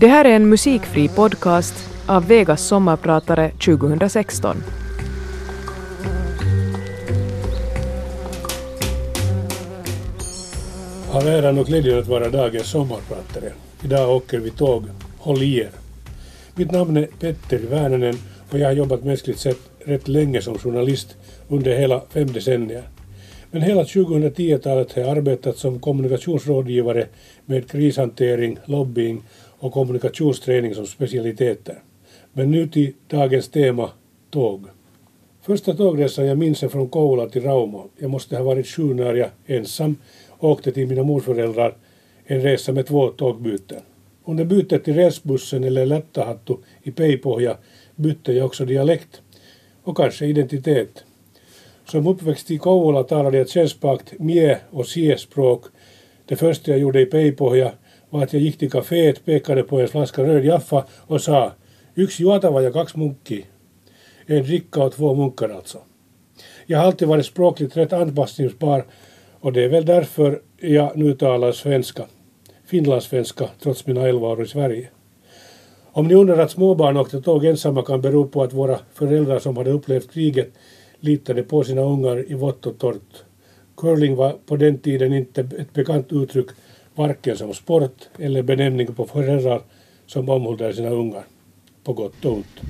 Det här är en musikfri podcast av Vegas sommarpratare 2016. Har äran och glädjen att vara dagens sommarpratare. Idag åker vi tåg. Håll i er. Mitt namn är Petter Väänänen och jag har jobbat mänskligt sett rätt länge som journalist under hela fem decennier. Men hela 2010-talet har jag arbetat som kommunikationsrådgivare med krishantering, lobbying och kommunikationsträning som specialiteter. Men nu till dagens tema, tåg. Första tågresan jag minns är från Kouvola till Rauma. Jag måste ha varit sju när jag ensam åkte till mina morföräldrar en resa med två tågbyten. Under bytet till rälsbussen eller Lättahattu i Peipohja bytte jag också dialekt och kanske identitet. Som uppväxt i Kouvola talade jag kännspakt mie och sie-språk. Det första jag gjorde i Peipohja var att jag gick till kaféet, pekade på en flaska röd Jaffa och sa yksi juotava ja kaksi munkki. En dricka och två munkar alltså. Jag har alltid varit språkligt rätt anpassningsbar och det är väl därför jag nu talar svenska, finlandssvenska, trots mina elva år i Sverige. Om ni undrar att småbarn åkte tåg ensamma kan bero på att våra föräldrar som hade upplevt kriget litade på sina ungar i vått och torrt. Curling var på den tiden inte ett bekant uttryck varken som sport eller benämning på föräldrar som omhuldar sina ungar, på gott och ont.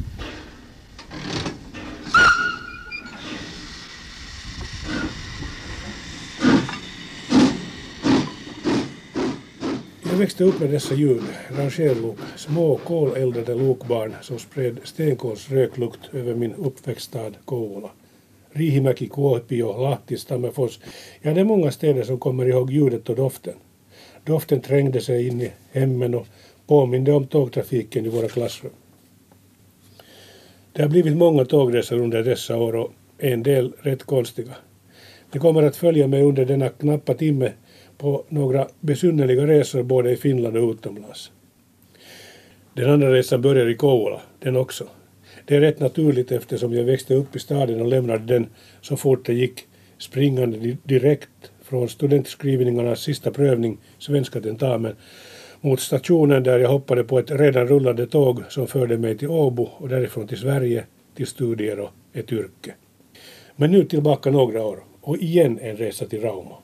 Jag växte upp med dessa ljud, rangerlok, små koleldade lokbarn som spred stenkolsröklukt över min uppväxtstad Kouvola. Riihimäki, Kuopio, Lahti, Tammerfors. Ja, det är många städer som kommer ihåg ljudet och doften. Doften trängde sig in i hemmen och påminde om tågtrafiken i våra klassrum. Det har blivit många tågresor under dessa år och en del rätt konstiga. Ni kommer att följa mig under denna knappa timme på några besynnerliga resor både i Finland och utomlands. Den andra resan börjar i Kouvola, den också. Det är rätt naturligt eftersom jag växte upp i staden och lämnade den så fort det gick springande direkt från studentskrivningarnas sista prövning, svenska tentamen, mot stationen där jag hoppade på ett redan rullande tåg som förde mig till Åbo och därifrån till Sverige, till studier och ett yrke. Men nu tillbaka några år och igen en resa till Rauma.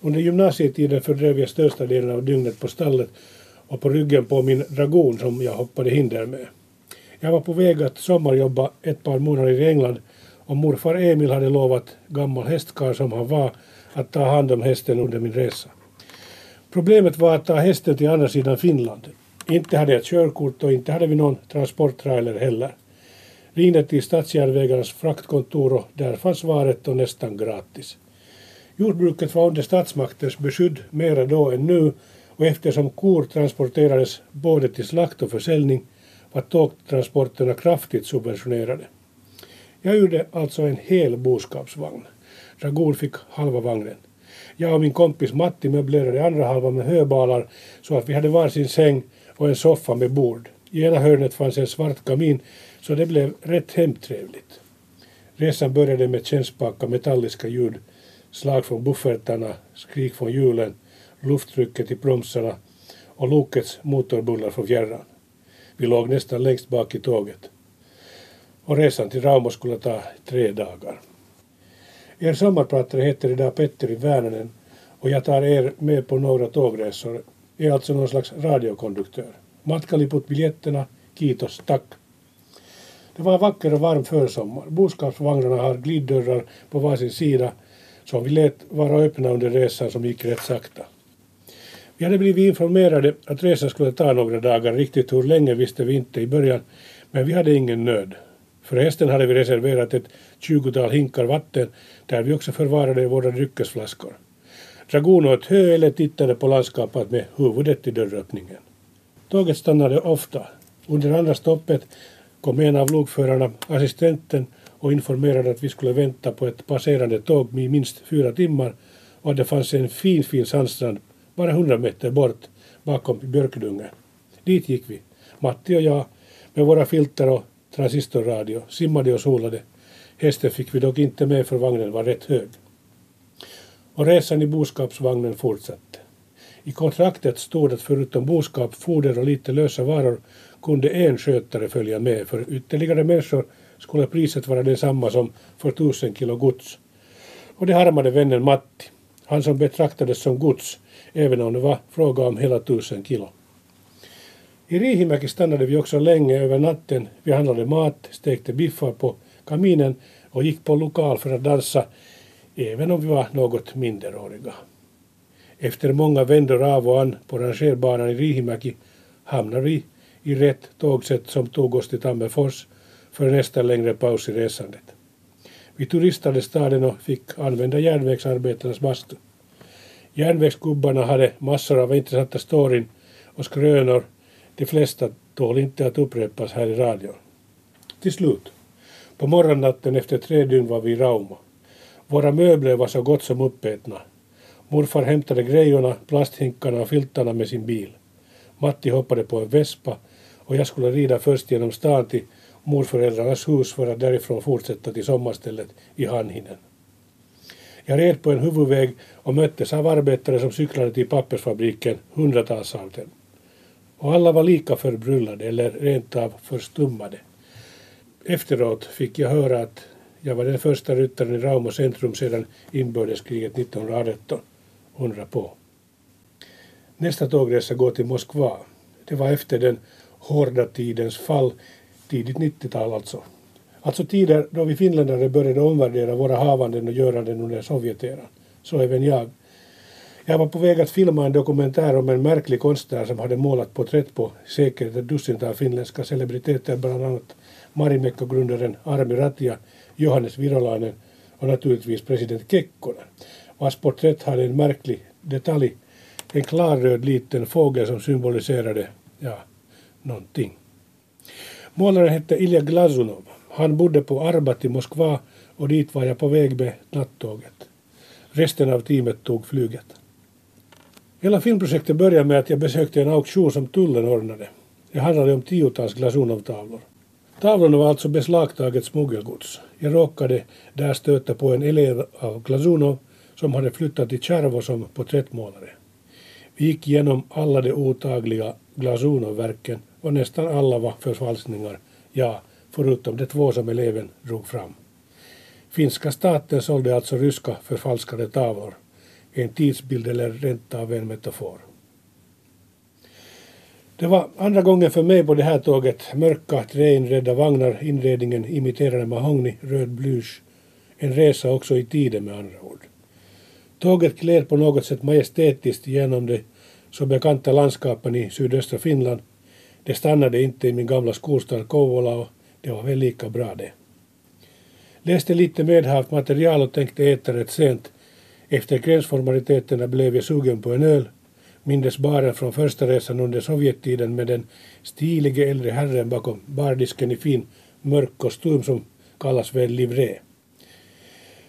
Under gymnasietiden fördrev jag största delen av dygnet på stallet och på ryggen på min dragon som jag hoppade hinder med. Jag var på väg att sommarjobba ett par månader i England och morfar Emil hade lovat gammal hästkar som han var att ta hand om hästen under min resa. Problemet var att ta hästen till andra sidan Finland. Inte hade jag körkort och inte hade vi någon transporttrailer heller. Ringde till Statsjärnvägarnas fraktkontor och där fanns svaret och nästan gratis. Jordbruket var under statsmaktens beskydd mera då än nu och eftersom kor transporterades både till slakt och försäljning var tågtransporterna kraftigt subventionerade. Jag gjorde alltså en hel boskapsvagn. Dragon fick halva vagnen. Jag och min kompis Matti möblerade andra halvan med höbalar så att vi hade varsin säng och en soffa med bord. I ena hörnet fanns en svart kamin så det blev rätt hemtrevligt. Resan började med kännspaka metalliska ljud, slag från buffertarna, skrik från hjulen, lufttrycket i bromsarna och lokets motorbullar från fjärran. Vi låg nästan längst bak i tåget. Och resan till Rauma skulle ta tre dagar. Er sommarpratare heter idag Petteri Väänänen och jag tar er med på några tågresor. Jag är alltså någon slags radiokonduktör. Matkaliput biljetterna, kitos, tack. Det var en vacker och varm försommar. Boskapsvagnarna har gliddörrar på varsin sida som vi lät vara öppna under resan som gick rätt sakta. Vi hade blivit informerade att resan skulle ta några dagar. Riktigt hur länge visste vi inte i början, men vi hade ingen nöd. Förresten hade vi reserverat ett tjugotal hinkar vatten där vi också förvarade våra dryckesflaskor. Dragon åt hö eller tittade på landskapet med huvudet i dörröppningen. Tåget stannade ofta. Under andra stoppet kom en av lokförarna, assistenten, och informerade att vi skulle vänta på ett passerande tåg i minst fyra timmar och att det fanns en fin, fin sandstrand bara hundra meter bort bakom björkdungen. Dit gick vi, Matti och jag, med våra filter och transistorradio, simmade och solade. Hästen fick vi dock inte med för vagnen var rätt hög. Och resan i boskapsvagnen fortsatte. I kontraktet stod att förutom boskap, foder och lite lösa varor kunde en skötare följa med. För ytterligare människor skulle priset vara detsamma som för tusen kilo gods. Och det harmade vännen Matti, han som betraktades som gods, även om det var fråga om hela tusen kilo. I Riihimäki stannade vi också länge över natten. Vi handlade mat, stekte biffar på kaminen och gick på lokal för att dansa, även om vi var något minderåriga. Efter många vändor av och an på rangerbanan i Riihimäki hamnade vi i rätt tågsätt som tog oss till Tammerfors för nästa längre paus i resandet. Vi turistade staden och fick använda järnvägsarbetarnas bastu. Järnvägsgubbarna hade massor av intressanta storyn och skrönor. De flesta tål inte att upprepas här i radion. Till slut, på morgonnatten efter tre dygn var vi i Rauma. Våra möbler var så gott som uppätna. Morfar hämtade grejorna, plasthinkarna och filtarna med sin bil. Matti hoppade på en vespa och jag skulle rida först genom stan till morföräldrarnas hus för att därifrån fortsätta till sommarstället i Hanhinen. Jag red på en huvudväg och möttes av arbetare som cyklade till pappersfabriken, hundratals av dem. Och alla var lika förbryllade eller rent av förstummade. Efteråt fick jag höra att jag var den första ryttaren i Rauma centrum sedan inbördeskriget 1918. Undra på. Nästa tågresa går till Moskva. Det var efter den hårda tidens fall, tidigt 90-tal alltså. Alltså tider då vi finländare började omvärdera våra havanden och göranden under Sovjeteran. Så även jag. Jag var på väg att filma en dokumentär om en märklig konstnär som hade målat porträtt på säkert ett dussintal finländska celebriteter, bland annat Marimekko-grundaren Armi Ratia, Johannes Virolainen och naturligtvis president Kekkonen, vars porträtt hade en märklig detalj, en klarröd liten fågel som symboliserade, ja, någonting. Målaren hette Ilja Glazunov. Han bodde på Arbat i Moskva och dit var jag på väg med nattåget. Resten av teamet tog flyget. Hela filmprojektet började med att jag besökte en auktion som tullen ordnade. Det handlade om tiotals Glazunov-tavlor. Tavlorna var alltså beslagtaget smuggelgods. Jag råkade där stöta på en elev av Glazunov som hade flyttat till Tjärvo som porträttmålare. Vi gick igenom alla de otagliga Glazunov-verken och nästan alla var förfalskningar, ja, förutom de två som eleven drog fram. Finska staten sålde alltså ryska förfalskade tavlor, en tidsbild eller rent av en metafor. Det var andra gången för mig på det här tåget. Mörka, träinredda vagnar, inredningen imiterade mahogny, röd blysch. En resa också i tiden med andra ord. Tåget gled på något sätt majestätiskt genom de så bekanta landskapen i sydöstra Finland. Det stannade inte i min gamla skolstad Kouvola och det var väl lika bra det. Läste lite medhavt material och tänkte äta rätt sent. Efter gränsformaliteterna blev jag sugen på en öl mindes baren från första resan under Sovjettiden med den stilige äldre herren bakom bardisken i fin mörk kostym som kallas väl livré.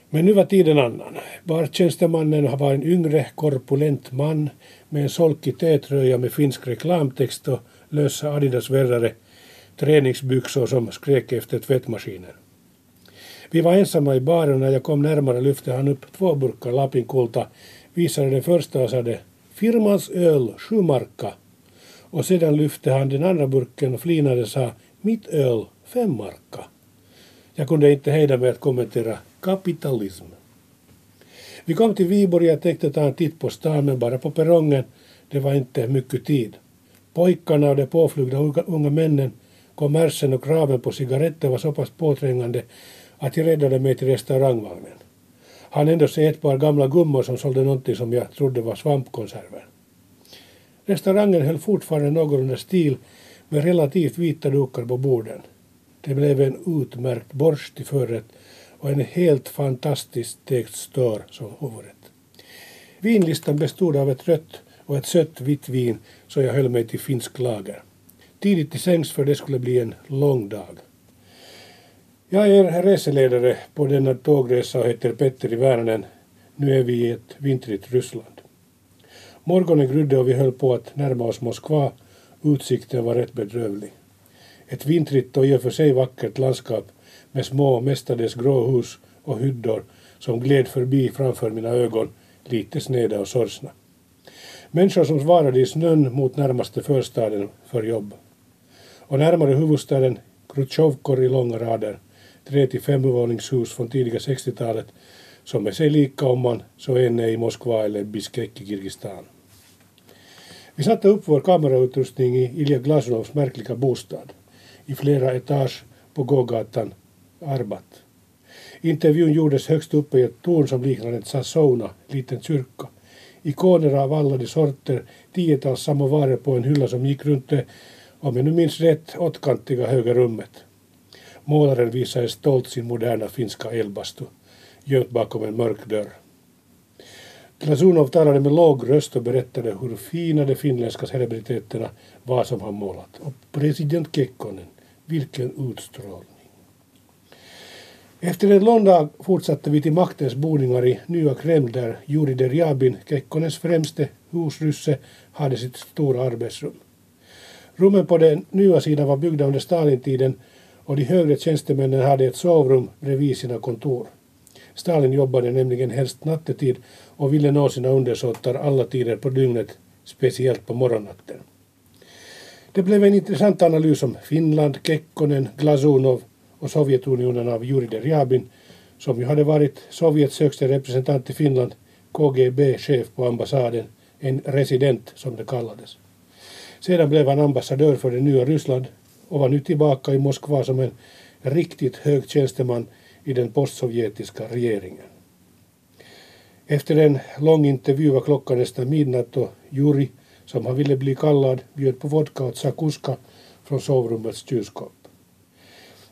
Men nu var tiden annan. Bartjänstemannen var en yngre, korpulent man med en solkig T-tröja med finsk reklamtext och lösa Adidas-värrare, träningsbyxor som skrek efter tvättmaskinen. Vi var ensamma i baren och när jag kom närmare lyfte han upp två burkar Lapinkulta, visade den första och sade Firmans öl, sju marka. Och sedan lyfte han den andra burken och flinade och sa mitt öl, fem marka. Jag kunde inte hejda mig att kommentera kapitalism. Vi kom till Viborg och tänkte ta en titt på stan men bara på perrongen. Det var inte mycket tid. Pojkarna och de påflugna unga männen, kommersen och kraven på cigaretter var så pass påträngande att jag räddade mig till restaurangvagnen han ändå se ett par gamla gummor som sålde någonting som jag trodde var svampkonserver. Restaurangen höll fortfarande någorlunda stil med relativt vita dukar på borden. Det blev en utmärkt borst till förrätt och en helt fantastiskt stekt stör som huvudrätt. Vinlistan bestod av ett rött och ett sött vitt vin så jag höll mig till finsk lager. Tidigt till sängs för det skulle bli en lång dag. Jag är reseledare på denna tågresa och heter Petteri Värnen. Nu är vi i ett vintrigt Ryssland. Morgonen grydde och vi höll på att närma oss Moskva. Utsikten var rätt bedrövlig. Ett vintrigt och i och för sig vackert landskap med små, mestadels grå hus och hyddor som gled förbi framför mina ögon, lite sneda och sorgsna. Människor som svarade i snön mot närmaste förstaden för jobb. Och närmare huvudstaden Krutjovkor i långa rader, tre till femvåningshus från tidiga 60-talet som är sig lika om man så än är i Moskva eller Bishkek i Kirgizistan. Vi satte upp vår kamerautrustning i Ilja Glazovs märkliga bostad i flera etage på gågatan Arbat. Intervjun gjordes högst uppe i ett torn som liknade en sassona, liten kyrka. Ikoner av alla de sorter, tiotals samovarer på en hylla som gick runt det, om jag nu minns rätt, åttkantiga höga rummet. Målaren visade stolt sin moderna finska elbastu, gömt bakom en mörk dörr. Glazunov talade med låg röst och berättade hur fina de finländska celebriteterna var som han målat. Och president Kekkonen, vilken utstrålning. Efter en lång dag fortsatte vi till maktens boningar i Nya Kreml där Juri Derjabin, Kekkonens främste husrysse, hade sitt stora arbetsrum. Rummen på den nya sidan var byggda under Stalintiden och de högre tjänstemännen hade ett sovrum bredvid sina kontor. Stalin jobbade nämligen helst nattetid och ville nå sina undersåtar alla tider på dygnet, speciellt på morgonnatten. Det blev en intressant analys om Finland, Kekkonen, Glazunov och Sovjetunionen av Jurij Derjabin som ju hade varit Sovjets högste representant i Finland, KGB-chef på ambassaden, en resident som det kallades. Sedan blev han ambassadör för det nya Ryssland och var nu tillbaka i Moskva som en riktigt hög tjänsteman i den postsovjetiska regeringen. Efter en lång intervju var klockan nästan midnatt och Juri, som han ville bli kallad, bjöd på vodka och sakuska från sovrummets kylskåp.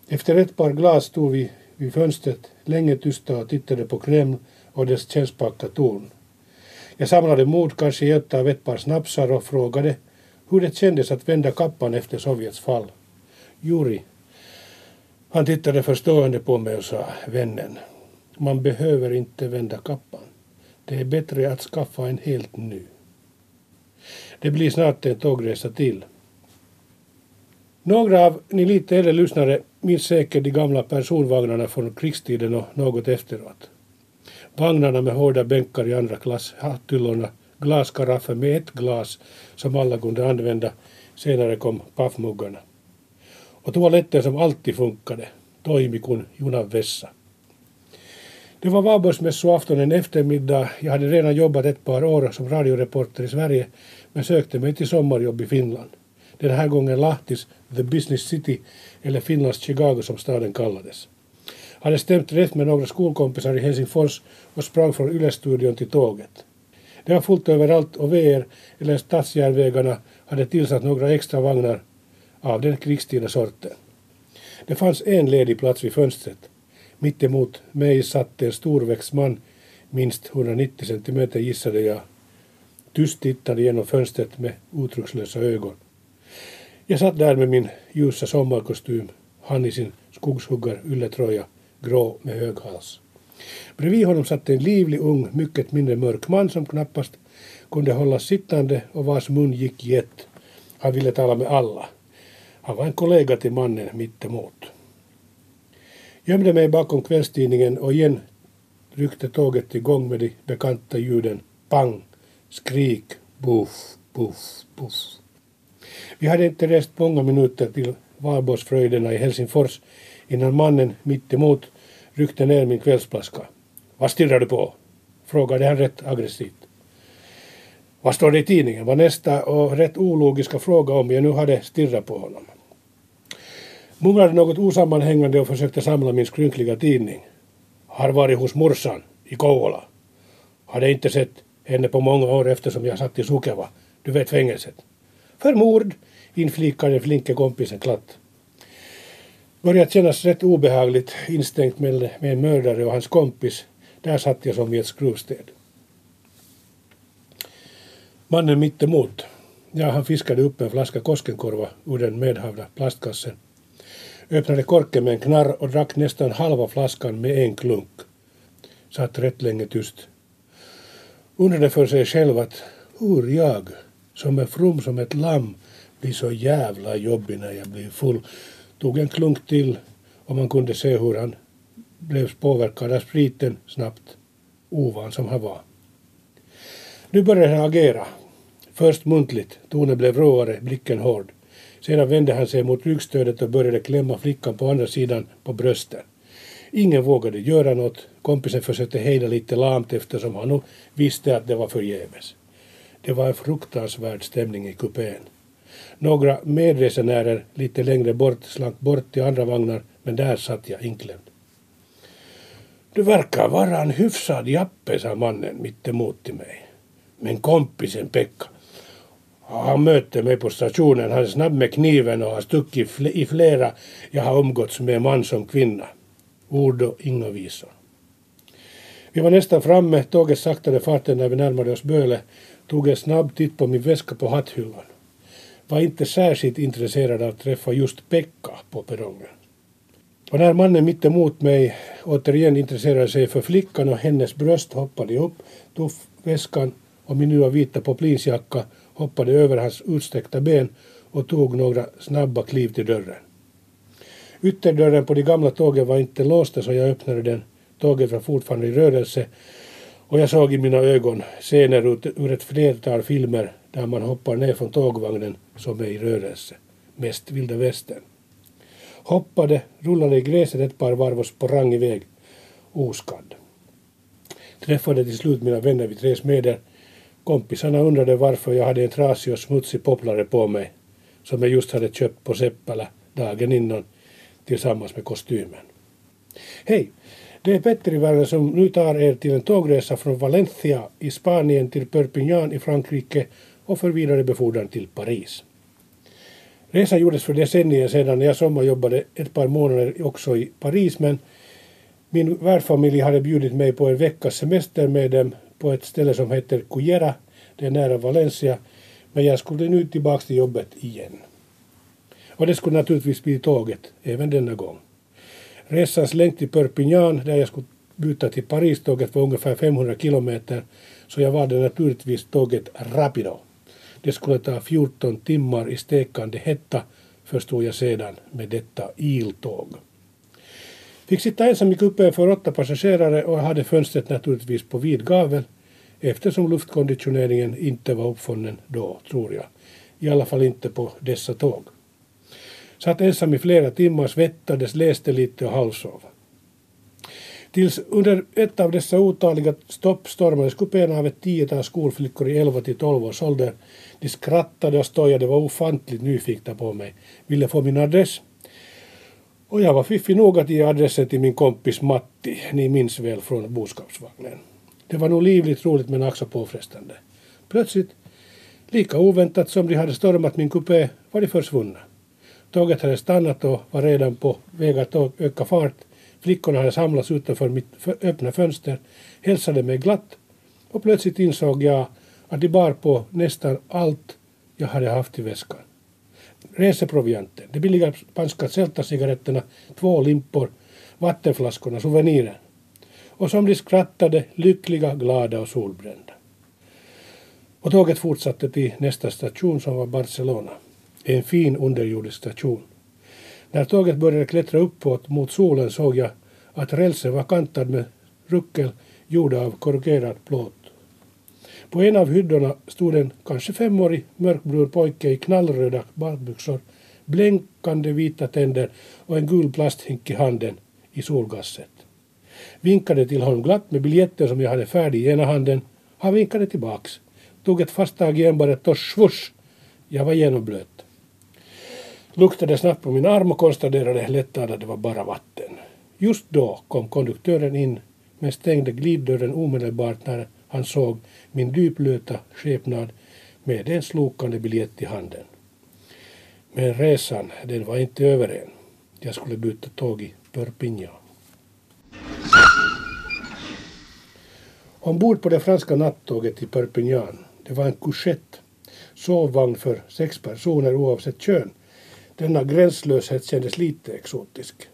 Efter ett par glas stod vi vid fönstret länge tysta och tittade på Kreml och dess tjänstpakta torn. Jag samlade mod, kanske ett av ett par snapsar och frågade hur det kändes att vända kappan efter Sovjets fall. Juri, han tittade förstående på mig och sa, vännen, man behöver inte vända kappan. Det är bättre att skaffa en helt ny. Det blir snart en tågresa till. Några av ni lite äldre lyssnare minns säkert de gamla personvagnarna från krigstiden och något efteråt. Vagnarna med hårda bänkar i andra klass, hattyllorna, glaskaraffer med ett glas som alla kunde använda. Senare kom paffmuggarna. Och toaletten som alltid funkade, toimi kun junan vessa. Det var valborgsmässoafton en eftermiddag. Jag hade redan jobbat ett par år som radioreporter i Sverige men sökte mig till sommarjobb i Finland. Den här gången Lahtis, the business city, eller Finlands Chicago som staden kallades. Hade stämt rätt med några skolkompisar i Helsingfors och sprang från Yle-studion till tåget. Det var fullt överallt och VR, eller stadsjärnvägarna, hade tillsatt några extra vagnar av den krigstida sorten. Det fanns en ledig plats vid fönstret. Mitt emot mig satt en storväxt man, minst 190 centimeter gissade jag. Tyst tittade genom fönstret med uttryckslösa ögon. Jag satt där med min ljusa sommarkostym, han i sin skogshuggar-ylletröja, grå med hög hals. Bredvid honom satt en livlig ung, mycket mindre mörk man som knappast kunde hållas sittande och vars mun gick gett. Han ville tala med alla. Han var en kollega till mannen mittemot. Gömde mig bakom kvällstidningen och igen ryckte tåget igång med de bekanta ljuden pang, skrik, buff, buff, buff. Vi hade inte rest många minuter till valborgsfröjderna i Helsingfors innan mannen mittemot ryckte ner min kvällsflaska. Vad stirrar du på? frågade han rätt aggressivt. Vad står det i tidningen? var nästa och rätt ologiska fråga om jag nu hade stirrat på honom. Mumlade något osammanhängande och försökte samla min skrynkliga tidning. Har varit hos morsan i Kouvola. Hade inte sett henne på många år eftersom jag satt i Sukeva. Du vet fängelset. För mord, inflikade den flinke kompisen glatt. Började kännas rätt obehagligt instängt med, med en mördare och hans kompis. Där satt jag som i ett skruvstäd. Mannen mittemot. Ja, han fiskade upp en flaska Koskenkorva ur den medhavda plastkassen. Öppnade korken med en knarr och drack nästan halva flaskan med en klunk. Satt rätt länge tyst. Undrade för sig själv att hur jag, som är from som ett lamm, blir så jävla jobbig när jag blir full. Tog en klunk till och man kunde se hur han blev påverkad av spriten snabbt, ovan som han var. Nu började han agera. Först muntligt, tonen blev råare, blicken hård. Sedan vände han sig mot ryggstödet och började klämma flickan på andra sidan på brösten. Ingen vågade göra något. Kompisen försökte hejda lite lamt eftersom han nog visste att det var förgäves. Det var en fruktansvärd stämning i kupén. Några medresenärer lite längre bort slank bort till andra vagnar men där satt jag inklämd. Du verkar vara en hyfsad jappe, sa mannen mittemot till mig. Men kompisen Pekka, han mötte mig på stationen. Han är snabb med kniven och har stuckit i flera jag har umgåtts med man som kvinna. Ord och inga visor. Vi var nästan framme. Tåget saktade farten när vi närmade oss Böle. Tog en snabb titt på min väska på hatthyllan. Var inte särskilt intresserad av att träffa just Pekka på perrongen. Och när mannen mitt emot mig återigen intresserade sig för flickan och hennes bröst hoppade upp, tog väskan och min nya vita poplinsjacka hoppade över hans utsträckta ben och tog några snabba kliv till dörren. Ytterdörren på de gamla tågen var inte låsta så jag öppnade den. Tåget var fortfarande i rörelse och jag såg i mina ögon scener ur ett flertal filmer där man hoppar ner från tågvagnen som är i rörelse. Mest vilda västern. Hoppade, rullade i gräset ett par varv och sprang iväg oskadd. Träffade till slut mina vänner vid tre Kompisarna undrade varför jag hade en trasig och smutsig popplare på mig som jag just hade köpt på Seppälä dagen innan tillsammans med kostymen. Hej! Det är Petter i som nu tar er till en tågresa från Valencia i Spanien till Perpignan i Frankrike och för vidare befordran till Paris. Resan gjordes för decennier sedan när jag sommarjobbade ett par månader också i Paris men min värdfamilj hade bjudit mig på en veckas semester med dem på ett ställe som heter Cuyera, det är nära Valencia, men jag skulle nu tillbaka till jobbet igen. Och det skulle naturligtvis bli tåget även denna gång. Resans längd till Perpignan, där jag skulle byta till Paris-tåget var ungefär 500 kilometer, så jag valde naturligtvis tåget Rapido. Det skulle ta 14 timmar i stekande hetta, förstod jag sedan med detta iltåg. Fick sitta ensam i kuppen för åtta passagerare och hade fönstret naturligtvis på vid gavel eftersom luftkonditioneringen inte var uppfunnen då, tror jag. I alla fall inte på dessa tåg. Satt ensam i flera timmar, svettades, läste lite och halvsov. Tills under ett av dessa otaliga stopp stormades kupén av ett tiotal skolflickor i 11 till 12 års ålder. De skrattade och stojade, var ofantligt nyfikna på mig, ville få min adress och jag var fiffig nog att ge adressen till min kompis Matti, ni minns väl från boskapsvagnen. Det var nog livligt roligt men också påfrestande. Plötsligt, lika oväntat som de hade stormat min kupé, var de försvunna. Tåget hade stannat och var redan på väg att öka fart. Flickorna hade samlats utanför mitt öppna fönster, hälsade mig glatt och plötsligt insåg jag att de bar på nästan allt jag hade haft i väskan reseprovianten, de billiga spanska Celta-cigaretterna, två limpor, vattenflaskorna, souvenirer. Och som de skrattade, lyckliga, glada och solbrända. Och tåget fortsatte till nästa station som var Barcelona. En fin underjordisk station. När tåget började klättra uppåt mot solen såg jag att rälsen var kantad med ruckel gjorda av korrugerad plåt. På en av hyddorna stod en kanske femårig mörkbrun pojke i knallröda badbyxor, blänkande vita tänder och en gul plasthink i handen i solgasset. Vinkade till honom glatt med biljetten som jag hade färdig i ena handen. Han vinkade tillbaks, tog ett fast tag i enbaret och svusch! Jag var genomblöt. Luktade snabbt på min arm och konstaterade lättad att det var bara vatten. Just då kom konduktören in men stängde gliddörren omedelbart när han såg min dyplöta skepnad med en slokande biljett i handen. Men resan, den var inte över än. Jag skulle byta tåg i Perpignan. Ombord på det franska nattåget till Perpignan, det var en couchette, sovvagn för sex personer oavsett kön. Denna gränslöshet kändes lite exotisk.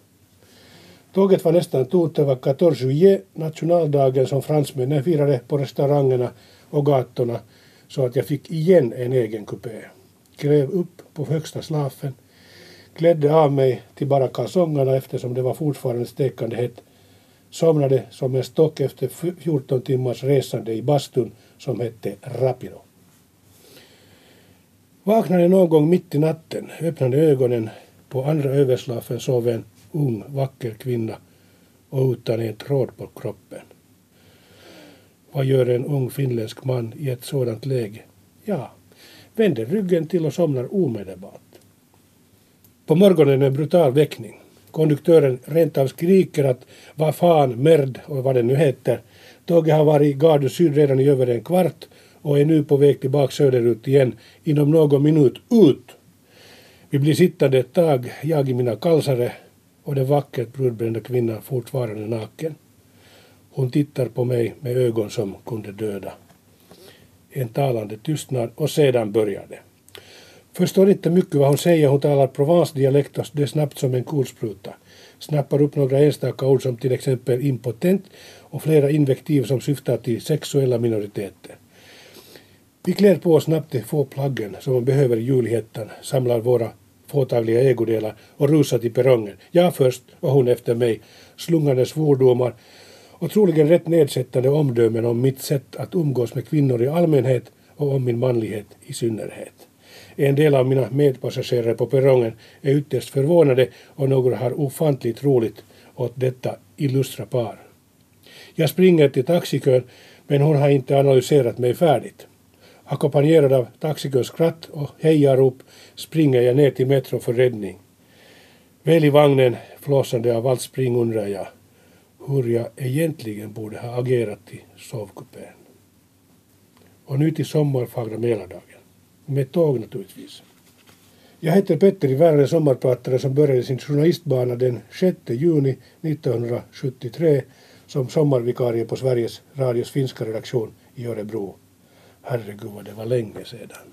Tåget var nästan tomt. Det var 14 juillet, nationaldagen som fransmännen firade på restaurangerna och gatorna så att jag fick igen en egen kupé. Klev upp på högsta slafen, klädde av mig till bara kalsongerna eftersom det var fortfarande stekande hett, somnade som en stock efter 14 timmars resande i bastun som hette Rapido. Vaknade någon gång mitt i natten, öppnade ögonen. På andra överslafen sov en ung, vacker kvinna och utan en tråd på kroppen. Vad gör en ung finländsk man i ett sådant läge? Ja, vänder ryggen till och somnar omedelbart. På morgonen en brutal väckning. Konduktören rent av skriker att vad fan, merd och vad det nu heter. Tåget har varit i Gardö syd redan i över en kvart och är nu på väg tillbaka söderut igen inom någon minut ut. Vi blir sittande ett tag, jag i mina kalsare och den vackert brudbrända kvinnan fortfarande naken. Hon tittar på mig med ögon som kunde döda. En talande tystnad och sedan börjar det. Förstår inte mycket vad hon säger, hon talar Provence-dialekt och det är snabbt som en kulspruta. Snappar upp några enstaka ord som till exempel impotent och flera invektiv som syftar till sexuella minoriteter. Vi klär på oss snabbt de få plaggen som man behöver i julhettan, samlar våra fåtaliga ägodelar och rusat till perrongen. Jag först och hon efter mig, slungande svordomar och troligen rätt nedsättande omdömen om mitt sätt att umgås med kvinnor i allmänhet och om min manlighet i synnerhet. En del av mina medpassagerare på perrongen är ytterst förvånade och några har ofantligt roligt åt detta illustra par. Jag springer till taxikön men hon har inte analyserat mig färdigt. Ackompanjerad av taxikörs skratt och hejarop springer jag ner till Metro för räddning. Väl i vagnen, flåsande av allt spring, undrar jag hur jag egentligen borde ha agerat i sovkupén. Och nu till sommarfagra Mälardagen. Med tåg naturligtvis. Jag heter Petter i sommarpratare som började sin journalistbana den 6 juni 1973 som sommarvikarie på Sveriges Radios finska redaktion i Örebro. Herregud vad det var länge sedan.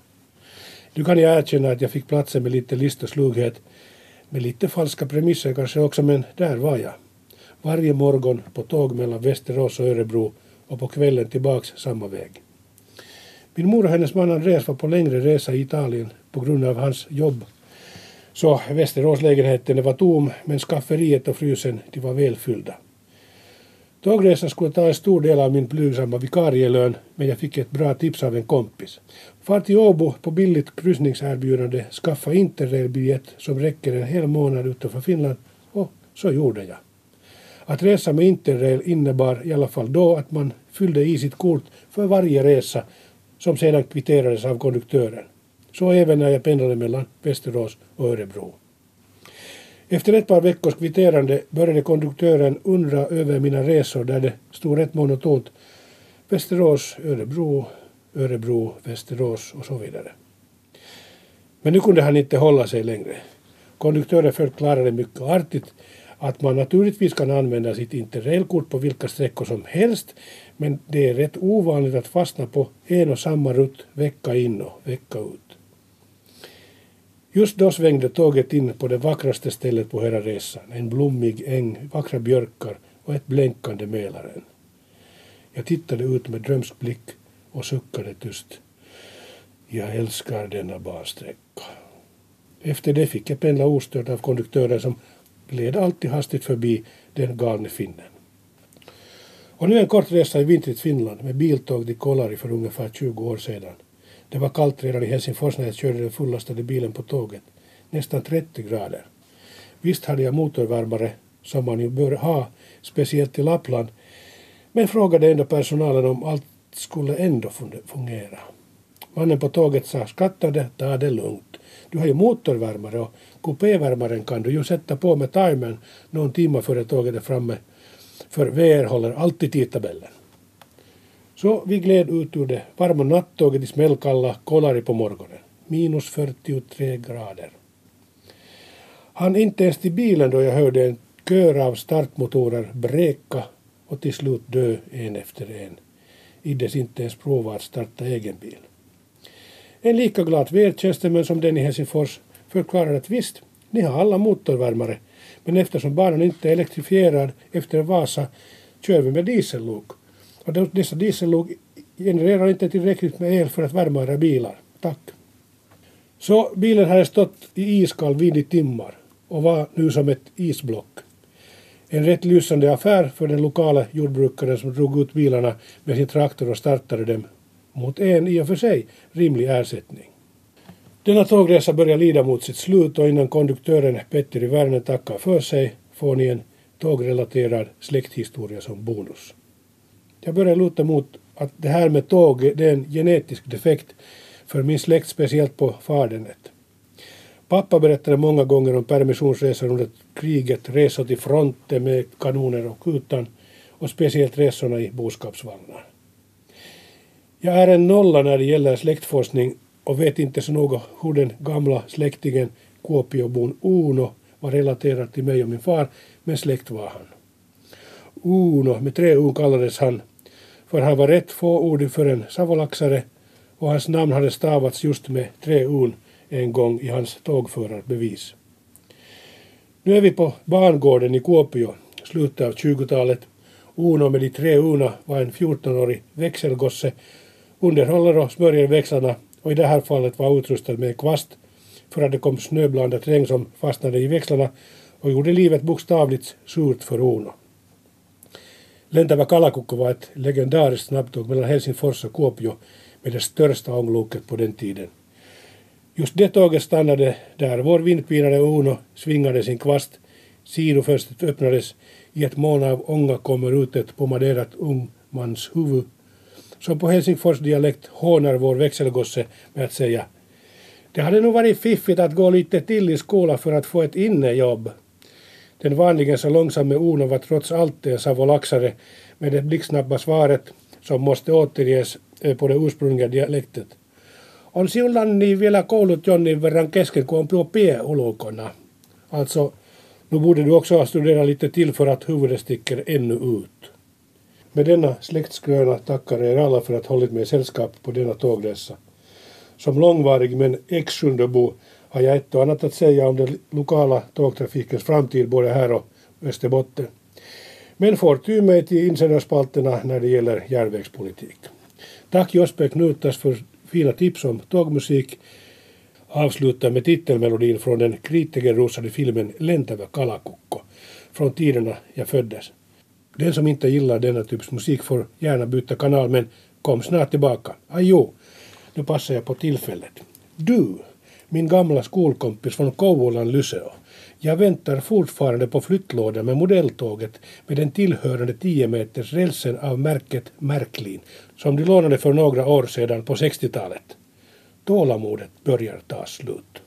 Nu kan jag erkänna att jag fick platsen med lite list och slughet, med lite falska premisser kanske också, men där var jag. Varje morgon på tåg mellan Västerås och Örebro och på kvällen tillbaks samma väg. Min mor och hennes man Andreas var på längre resa i Italien på grund av hans jobb. Så Västeråslägenheten var tom men skafferiet och frysen de var välfyllda. Tågresan skulle ta en stor del av min blygsamma vikarielön men jag fick ett bra tips av en kompis. Far till Åbo på billigt kryssningserbjudande, skaffa interrailbiljett som räcker en hel månad utanför Finland och så gjorde jag. Att resa med interrail innebar i alla fall då att man fyllde i sitt kort för varje resa som sedan kvitterades av konduktören. Så även när jag pendlade mellan Västerås och Örebro. Efter ett par veckors kvitterande började konduktören undra över mina resor där det stod rätt monotont Västerås, Örebro, Örebro, Västerås och så vidare. Men nu kunde han inte hålla sig längre. Konduktören förklarade mycket artigt att man naturligtvis kan använda sitt interrailkort på vilka sträckor som helst men det är rätt ovanligt att fastna på en och samma rutt vecka in och vecka ut. Just då svängde tåget in på det vackraste stället på hela resan, en blommig äng, vackra björkar och ett blänkande Mälaren. Jag tittade ut med drömsk blick och suckade tyst. Jag älskar denna bansträcka. Efter det fick jag pendla ostört av konduktören som gled alltid hastigt förbi den galne finnen. Och nu en kort resa i vintrigt Finland med biltåg till Kolari för ungefär 20 år sedan. Det var kallt redan i Helsingfors när jag körde den fullastade bilen på tåget. Nästan 30 grader. Visst hade jag motorvärmare, som man ju bör ha, speciellt i Lappland, men frågade ändå personalen om allt skulle ändå fungera. Mannen på tåget sa skattade, ta det lugnt. Du har ju motorvärmare och kupévärmaren kan du ju sätta på med timern någon timme före tåget är framme. För VR håller alltid tidtabellen. Så vi gled ut ur det varma nattåget i smällkalla Kolari på morgonen. Minus 43 grader. Han inte ens till bilen då jag hörde en kör av startmotorer bräka och till slut dö en efter en. Iddes inte ens prova att starta egen bil. En lika glad vedtjänsteman som den i Helsingfors förklarade att visst, ni har alla motorvärmare, men eftersom banan inte är elektrifierad efter Vasa kör vi med diesellok. Och dessa diesellok genererar inte tillräckligt med el för att värma era bilar. Tack. Så bilen hade stått i iskall vind i timmar och var nu som ett isblock. En rätt lysande affär för den lokala jordbrukaren som drog ut bilarna med sin traktor och startade dem mot en i och för sig rimlig ersättning. Denna tågresa börjar lida mot sitt slut och innan konduktören Petteri Werner tackar för sig får ni en tågrelaterad släkthistoria som bonus. Jag börjar luta mot att det här med tåg det är en genetisk defekt för min släkt, speciellt på fadernet. Pappa berättade många gånger om permissionsresor under kriget, resor till fronten med kanoner och kutan och speciellt resorna i boskapsvagnar. Jag är en nolla när det gäller släktforskning och vet inte så noga hur den gamla släktingen Kuopiobon Uno var relaterad till mig och min far, men släkt var han. Uno, med tre U kallades han, för han var rätt fåordig för en savolaxare och hans namn hade stavats just med tre Un en gång i hans tågförarbevis. Nu är vi på bangården i Kuopio, slutet av 20-talet. Uno med de tre Una var en 14-årig växelgosse, underhåller och smörjer växlarna och i det här fallet var utrustad med kvast för att det kom snöblandat regn som fastnade i växlarna och gjorde livet bokstavligt surt för Uno. Lentävä Kalakukko var ett legendariskt snabbtåg mellan Helsingfors och Kuopio med det största ångloket på den tiden. Just det tåget stannade där vår vindpinade Uno svingade sin kvast, sidofönstret öppnades, i ett moln av ånga kommer ut ett pomaderat ungmanshuvud som på Helsingfors dialekt hånar vår växelgosse med att säga det hade nog varit fiffigt att gå lite till i skolan för att få ett innejobb. Den vanligen så långsamme Uno var trots allt en savolaxare med det blixtsnabba svaret som måste återges eh, på det ursprungliga dialektet. On sinullani vielä koulut jonnin verran kesken, kun on tuo ulkona. Alltså, nu borde du också ha studerat lite till för att huvudet sticker ännu ut. Med denna släktskröna tackar er alla för att hållit mig sällskap på denna tågresa. Som långvarig men ex har jag ett och annat att säga om den lokala tågtrafikens framtid både här och Österbotten. Men får ty mig till insändarspalterna när det gäller järnvägspolitik. Tack Josper Knutas för fina tips om tågmusik. Avslutar med titelmelodin från den kritikerrosade filmen Lentävä kalakukko från tiderna jag föddes. Den som inte gillar denna typs musik får gärna byta kanal men kom snart tillbaka. Ajo, nu passar jag på tillfället. Du, min gamla skolkompis från Kouvolan Lyseo. Jag väntar fortfarande på flyttlådan med modelltåget med den tillhörande 10 meters rälsen av märket Märklin som de lånade för några år sedan på 60-talet. Tålamodet börjar ta slut.